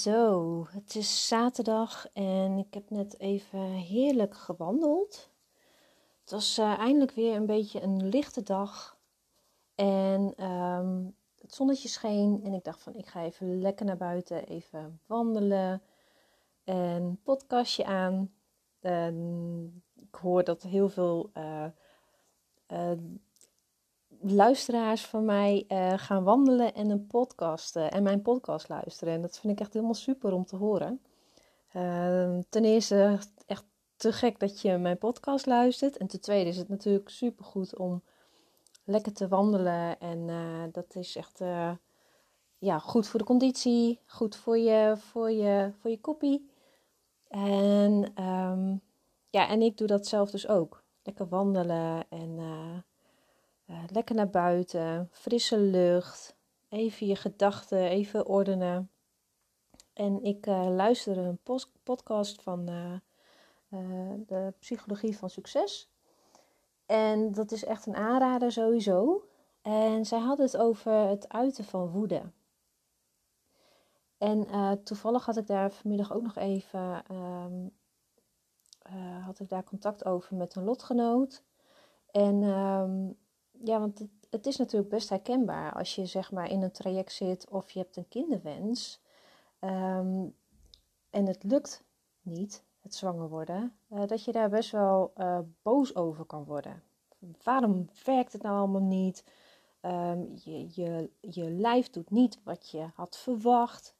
Zo, het is zaterdag en ik heb net even heerlijk gewandeld. Het was uh, eindelijk weer een beetje een lichte dag. En ehm, het zonnetje scheen en ik dacht van ik ga even lekker naar buiten, even wandelen. En podcastje aan. Ik hoor dat heel veel uh, luisteraars van mij uh, gaan wandelen en een podcast uh, en mijn podcast luisteren. En dat vind ik echt helemaal super om te horen. Uh, ten eerste echt te gek dat je mijn podcast luistert. En ten tweede is het natuurlijk super goed om lekker te wandelen. En eh, dat is echt ja, goed voor de conditie, goed voor je, voor je, voor je koppie. En, um, ja, en ik doe dat zelf dus ook. Lekker wandelen en uh, lekker naar buiten, frisse lucht, even je gedachten, even ordenen. En ik uh, luisterde een podcast van uh, de Psychologie van Succes. En dat is echt een aanrader sowieso. En zij hadden het over het uiten van woede. En toevallig had ik daar vanmiddag ook nog even um, had ik daar contact over met een lotgenoot. En um, ja, want het, het, is natuurlijk best herkenbaar als je zeg maar in een traject zit of je hebt een kinderwens um, en het lukt niet, het zwanger worden, uh, dat je daar best wel uh, boos over kan worden. Waarom werkt het nou allemaal niet? Um, je, je, je lijf doet niet wat je had verwacht.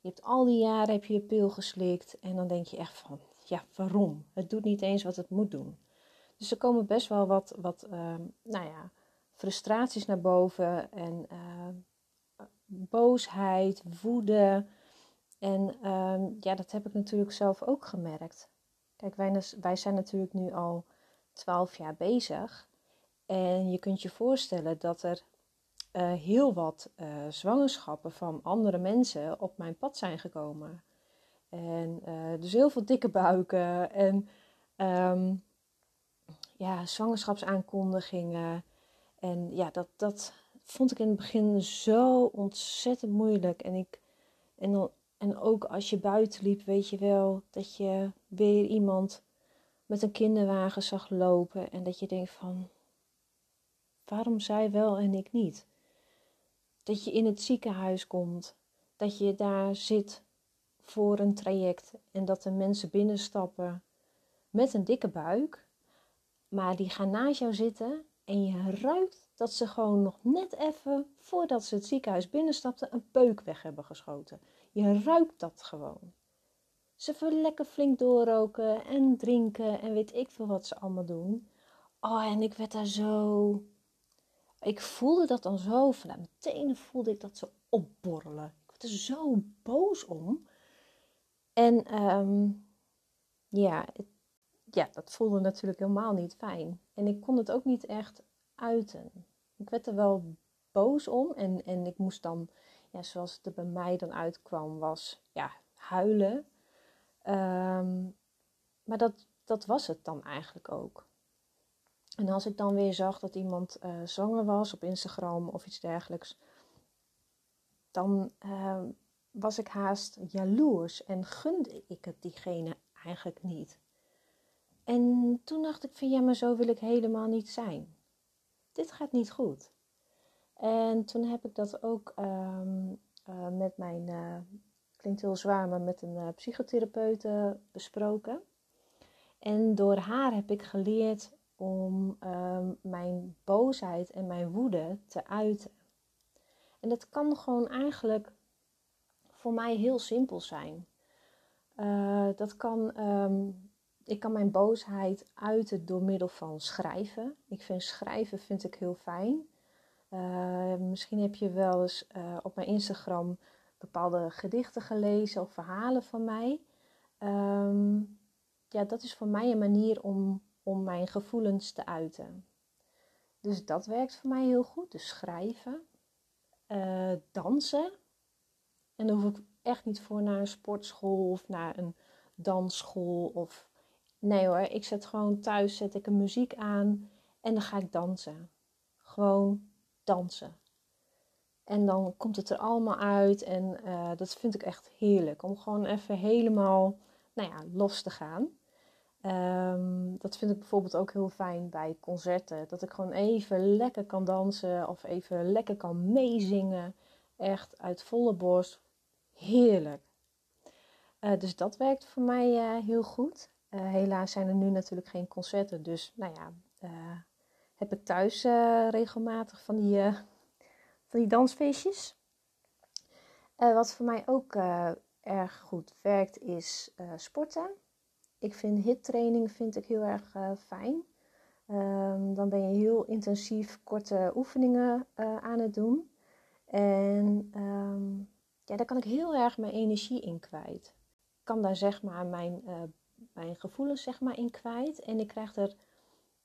Je hebt al die jaren heb je de pil geslikt en dan denk je echt van, ja, waarom? Het doet niet eens wat het moet doen. Dus er komen best wel wat, wat um, nou ja, frustraties naar boven en uh, boosheid, woede. En uh, ja, dat heb ik natuurlijk zelf ook gemerkt. Kijk, wij, wij zijn natuurlijk nu al twaalf jaar bezig. En je kunt je voorstellen dat er uh, heel wat uh, zwangerschappen van andere mensen op mijn pad zijn gekomen. En dus heel veel dikke buiken en um, ja, zwangerschapsaankondigingen. En ja, dat, dat vond ik in het begin zo ontzettend moeilijk. En, ik, en, en ook als je buiten liep, weet je wel dat je weer iemand met een kinderwagen zag lopen. En dat je denkt van, waarom zij wel en ik niet? Dat je in het ziekenhuis komt, dat je daar zit voor een traject en dat er mensen binnenstappen met een dikke buik, maar die gaan naast jou zitten en je ruikt dat ze gewoon nog net even voordat ze het ziekenhuis binnenstapten een peuk weg hebben geschoten. Je ruikt dat gewoon. Ze willen lekker flink doorroken en drinken en weet ik veel wat ze allemaal doen. Oh, en ik werd daar zo. Ik voelde dat dan zo. Vanuit mijn tenen voelde ik dat zo opborrelen. Ik werd er zo boos om. En um, ja, het, ja, dat voelde natuurlijk helemaal niet fijn. En ik kon het ook niet echt uiten. Ik werd er wel boos om en, en ik moest dan, ja, zoals het er bij mij dan uitkwam, was ja, huilen. Um, maar dat, dat was het dan eigenlijk ook. En als ik dan weer zag dat iemand uh, zwanger was op Instagram of iets dergelijks, dan uh, was ik haast jaloers en gunde ik het diegene eigenlijk niet. En toen dacht ik van ja, maar zo wil ik helemaal niet zijn. Dit gaat niet goed. En toen heb ik dat ook um, uh, met mijn, uh, klinkt heel zwaar, maar met een uh, psychotherapeute besproken. En door haar heb ik geleerd om um, mijn boosheid en mijn woede te uiten. En dat kan gewoon eigenlijk voor mij heel simpel zijn. dat kan um, ik kan mijn boosheid uiten door middel van schrijven. Ik vind schrijven vind ik heel fijn. Uh, misschien heb je wel eens uh, op mijn Instagram bepaalde gedichten gelezen of verhalen van mij. Um, ja, dat is voor mij een manier om, om mijn gevoelens te uiten. Dus dat werkt voor mij heel goed. Dus schrijven, uh, dansen. En dan hoef ik echt niet voor naar een sportschool of naar een dansschool of Nee hoor, ik zet gewoon thuis, zet ik een muziek aan en dan ga ik dansen. Gewoon dansen. En dan komt het er allemaal uit. En dat vind ik echt heerlijk. Om gewoon even helemaal nou ja, los te gaan. Ehm, dat vind ik bijvoorbeeld ook heel fijn bij concerten. Dat ik gewoon even lekker kan dansen of even lekker kan meezingen. Echt uit volle borst. Heerlijk. Uh, dus dat werkt voor mij uh, heel goed. Uh, helaas zijn er nu natuurlijk geen concerten. Dus nou ja, heb ik thuis regelmatig van die, van die dansfeestjes. wat voor mij ook erg goed werkt is sporten. Ik vind hittraining vind ik heel erg fijn. Um, dan ben je heel intensief korte oefeningen aan het doen. En um, ja, daar kan ik heel erg mijn energie in kwijt. Ik kan daar zeg maar mijn, uh, mijn gevoelens zeg maar in kwijt. En ik krijg er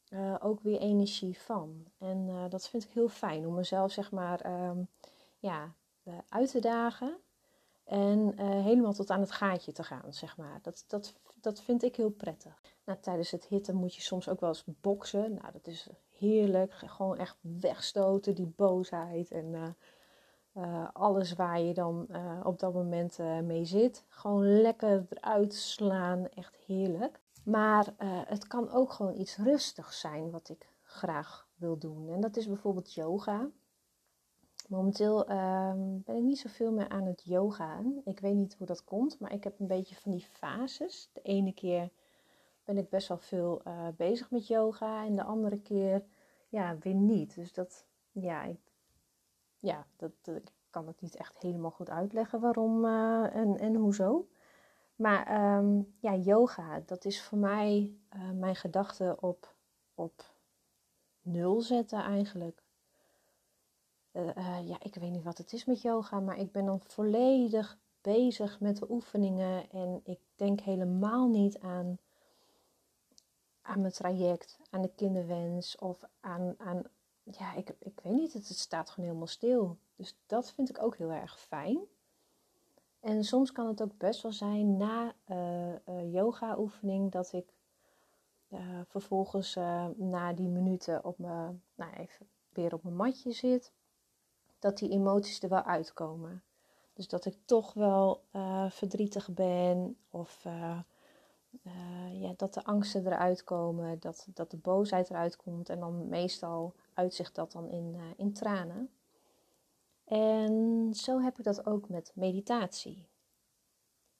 uh, ook weer energie van. En uh, dat vind ik heel fijn om mezelf zeg maar um, ja, uit te dagen. En helemaal tot aan het gaatje te gaan, zeg maar. Dat, dat, dat vind ik heel prettig. Nou, tijdens het hitten moet je soms ook wel eens boksen. Nou, dat is heerlijk. Gewoon echt wegstoten, die boosheid. En uh, alles waar je dan uh, op dat moment uh, mee zit. Gewoon lekker eruit slaan, echt heerlijk. Maar het kan ook gewoon iets rustigs zijn wat ik graag wil doen. En dat is bijvoorbeeld yoga. Momenteel ehm, ben ik niet zoveel meer aan het yogaan. Ik weet niet hoe dat komt, maar ik heb een beetje van die fases. De ene keer ben ik best wel veel bezig met yoga en de andere keer ja, weer niet. Dus dat, ja, ik ja, dat, ik kan het niet echt helemaal goed uitleggen waarom uh, en, en hoezo. Maar um, ja, yoga, dat is voor mij uh, mijn gedachten op, op nul zetten eigenlijk. Uh, ja, ik weet niet wat het is met yoga, maar ik ben dan volledig bezig met de oefeningen en ik denk helemaal niet aan, aan mijn traject, aan de kinderwens of aan, aan ja, ik, ik weet niet, het, staat gewoon helemaal stil. Dus dat vind ik ook heel erg fijn. En soms kan het ook best wel zijn na uh, yoga oefening dat ik uh, vervolgens na die minuten op me, nou even weer op mijn matje zit. Dat die emoties er wel uitkomen. Dus dat ik toch wel verdrietig ben of ja, dat de angsten eruit komen, dat, dat de boosheid eruit komt. En dan meestal uitzicht dat dan in, uh, in tranen. En zo heb ik dat ook met meditatie.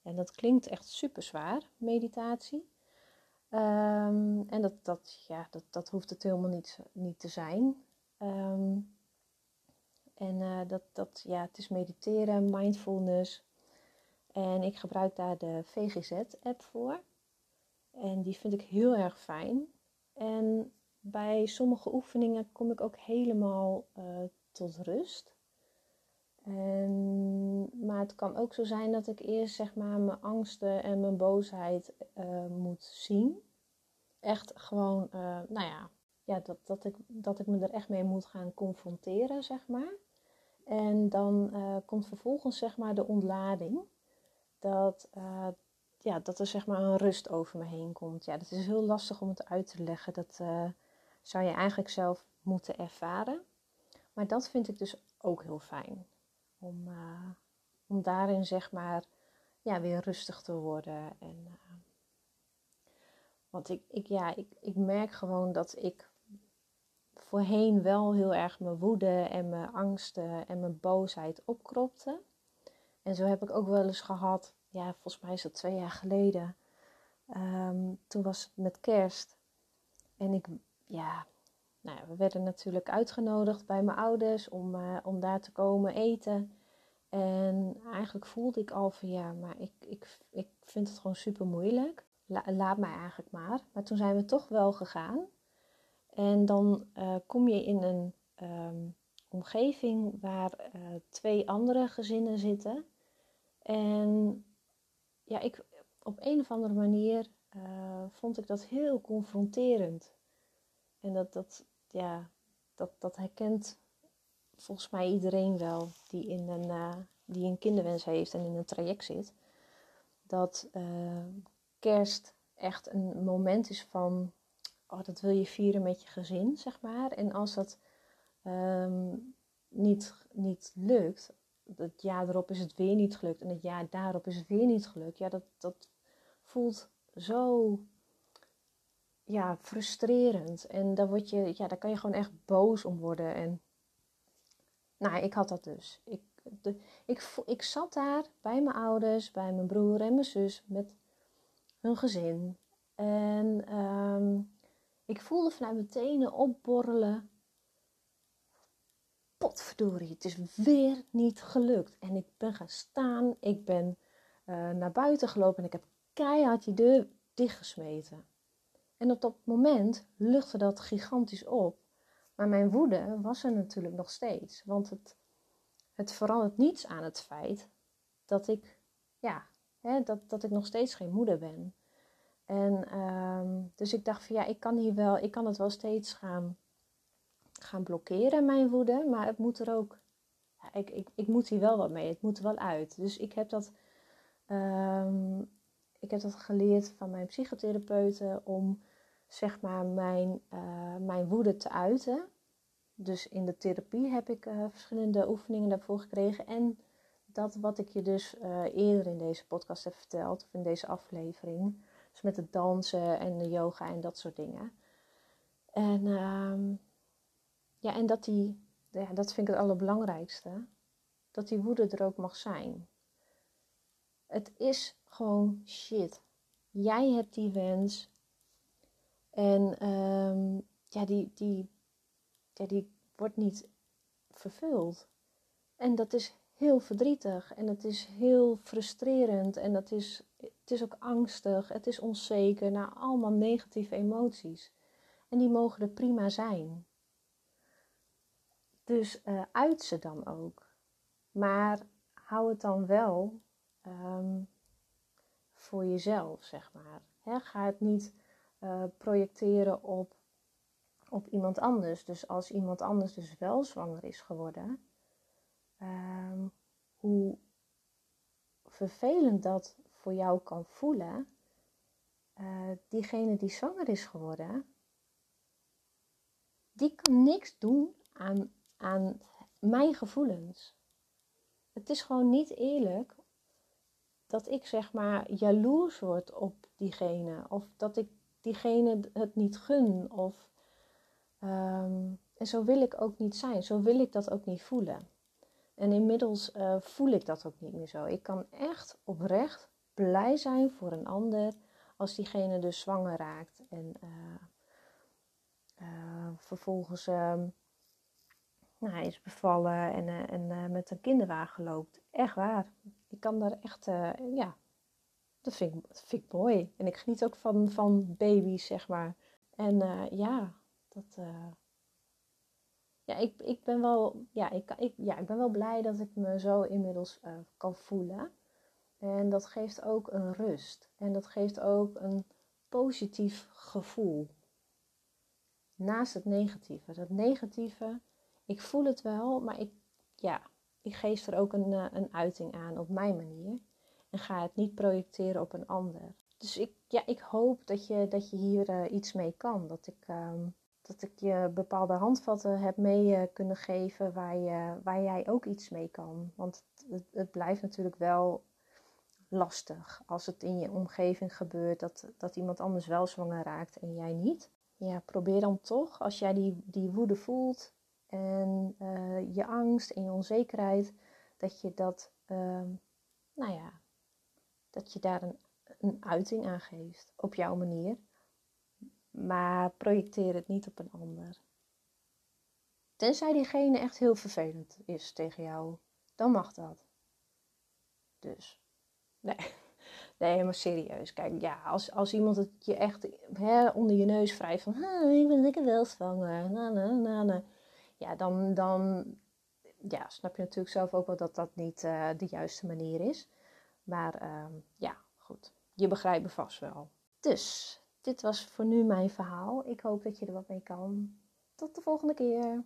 En dat klinkt echt super zwaar, meditatie. Um, en dat, dat, ja, dat, dat hoeft het helemaal niet, niet te zijn. Um, en uh, dat, dat, ja, het is mediteren, mindfulness. En ik gebruik daar de VGZ-app voor. En die vind ik heel erg fijn. En bij sommige oefeningen kom ik ook helemaal uh, tot rust. En, maar het kan ook zo zijn dat ik eerst zeg maar mijn angsten en mijn boosheid uh, moet zien. Echt gewoon, uh, nou ja, ja dat, dat, ik, dat ik me er echt mee moet gaan confronteren, zeg maar. En dan komt vervolgens zeg maar de ontlading. Dat, ja, dat er zeg maar een rust over me heen komt. Ja, dat is heel lastig om het uit te leggen. Dat zou je eigenlijk zelf moeten ervaren. Maar dat vind ik dus ook heel fijn. Om, uh, om daarin zeg maar ja, weer rustig te worden. En, uh, want ik, ik, ja, ik, ik merk gewoon dat ik voorheen wel heel erg mijn woede en mijn angsten en mijn boosheid opkropte. En zo heb ik ook wel eens gehad, ja, volgens mij is dat twee jaar geleden. Um, toen was het met kerst. En ik ja, nou, we werden natuurlijk uitgenodigd bij mijn ouders om, uh, om daar te komen eten. En eigenlijk voelde ik al van ja, maar ik, ik, ik vind het gewoon super moeilijk. laat mij eigenlijk maar. Maar toen zijn we toch wel gegaan. En dan uh, kom je in een um, omgeving waar uh, twee andere gezinnen zitten. En ja, ik, op een of andere manier vond ik dat heel confronterend. En dat, dat, ja, dat, dat herkent volgens mij iedereen wel die, in een, uh, die een kinderwens heeft en in een traject zit. Dat uh, kerst echt een moment is van, oh, dat wil je vieren met je gezin, zeg maar. En als dat um, niet, niet lukt, het jaar erop is het weer niet gelukt en het jaar daarop is het weer niet gelukt, ja, dat, dat voelt zo ja, frustrerend. En daar, word je, ja, daar kan je gewoon echt boos om worden. En nou, ik had dat dus. Ik, de, ik, ik zat daar bij mijn ouders, bij mijn broer en mijn zus met hun gezin. En um, ik voelde vanuit mijn tenen opborrelen. Potverdorie, het is weer niet gelukt. En ik ben gaan staan, ik ben uh, naar buiten gelopen en ik heb keihard die deur dichtgesmeten. En op dat moment luchtte dat gigantisch op. Maar mijn woede was er natuurlijk nog steeds. Want het, het verandert niets aan het feit dat ik, ja, hè, dat, dat ik nog steeds geen moeder ben. En um, dus ik dacht van ja, ik kan hier wel, ik kan het wel steeds gaan, gaan blokkeren, mijn woede. Maar het moet er ook, ja, ik, ik, ik moet hier wel wat mee. Het moet er wel uit. Dus ik heb dat, um, ik heb dat geleerd van mijn psychotherapeuten om zeg maar mijn, uh, mijn woede te uiten. Dus in de therapie heb ik uh, verschillende oefeningen daarvoor gekregen. En dat wat ik je dus uh, eerder in deze podcast heb verteld, of in deze aflevering. Dus met het dansen en de yoga en dat soort dingen. En, uh, ja, en dat die, ja, dat vind ik het allerbelangrijkste. Dat die woede er ook mag zijn. Het is gewoon shit. Jij hebt die wens. En um, ja, die, die, ja, die wordt niet vervuld. En dat is heel verdrietig en het is heel frustrerend en dat is, het is ook angstig, het is onzeker, nou allemaal negatieve emoties. En die mogen er prima zijn. Dus uh, uit ze dan ook. Maar hou het dan wel um, voor jezelf, zeg maar. Ga het niet uh, projecteren op, op iemand anders. Dus als iemand anders dus wel zwanger is geworden, um, hoe vervelend dat voor jou kan voelen, uh, diegene die zwanger is geworden, die kan niks doen aan, aan mijn gevoelens. Het is gewoon niet eerlijk dat ik zeg maar jaloers word op diegene. Of dat ik diegene het niet gun. Of, um, en zo wil ik ook niet zijn. Zo wil ik dat ook niet voelen. En inmiddels uh, voel ik dat ook niet meer zo. Ik kan echt oprecht blij zijn voor een ander als diegene dus zwanger raakt. En uh, uh, vervolgens nou, hij is bevallen en, en met een kinderwagen loopt. Echt waar. Ik kan daar echt, ja, dat vind, ik, mooi. En ik geniet ook van, van baby's, zeg maar. En ja, dat ja, ik, ik, ben wel, ja, ik, ik, ja, ik ben wel blij dat ik me zo inmiddels kan voelen. En dat geeft ook een rust. En dat geeft ook een positief gevoel. Naast het negatieve. Dat negatieve, ik voel het wel, maar ik, ja, ik geef er ook een, uh, een uiting aan op mijn manier. En ga het niet projecteren op een ander. Dus ik, ja, ik hoop dat je, dat je hier uh, iets mee kan. Dat ik... Um, dat ik je bepaalde handvatten heb mee uh, kunnen geven waar, je, waar jij ook iets mee kan. Want het, het, blijft natuurlijk wel lastig als het in je omgeving gebeurt dat, dat iemand anders wel zwanger raakt en jij niet. Ja, probeer dan toch, als jij die, die woede voelt en uh, je angst en je onzekerheid, dat je dat, uh, nou ja, dat je daar een, een uiting aan geeft op jouw manier. Maar projecteer het niet op een ander. Tenzij diegene echt heel vervelend is tegen jou, dan mag dat. Dus, nee, nee, maar serieus. Kijk, ja, als, als iemand het je echt hè, onder je neus wrijft van, ik ben lekker wel zwanger, na, na, na, na. Ja, dan, dan ja, snap je natuurlijk zelf ook wel dat dat niet uh, de juiste manier is. Maar uh, ja, goed. Je begrijpt me vast wel. Dus, dit was voor nu mijn verhaal. Ik hoop dat je er wat mee kan. Tot de volgende keer.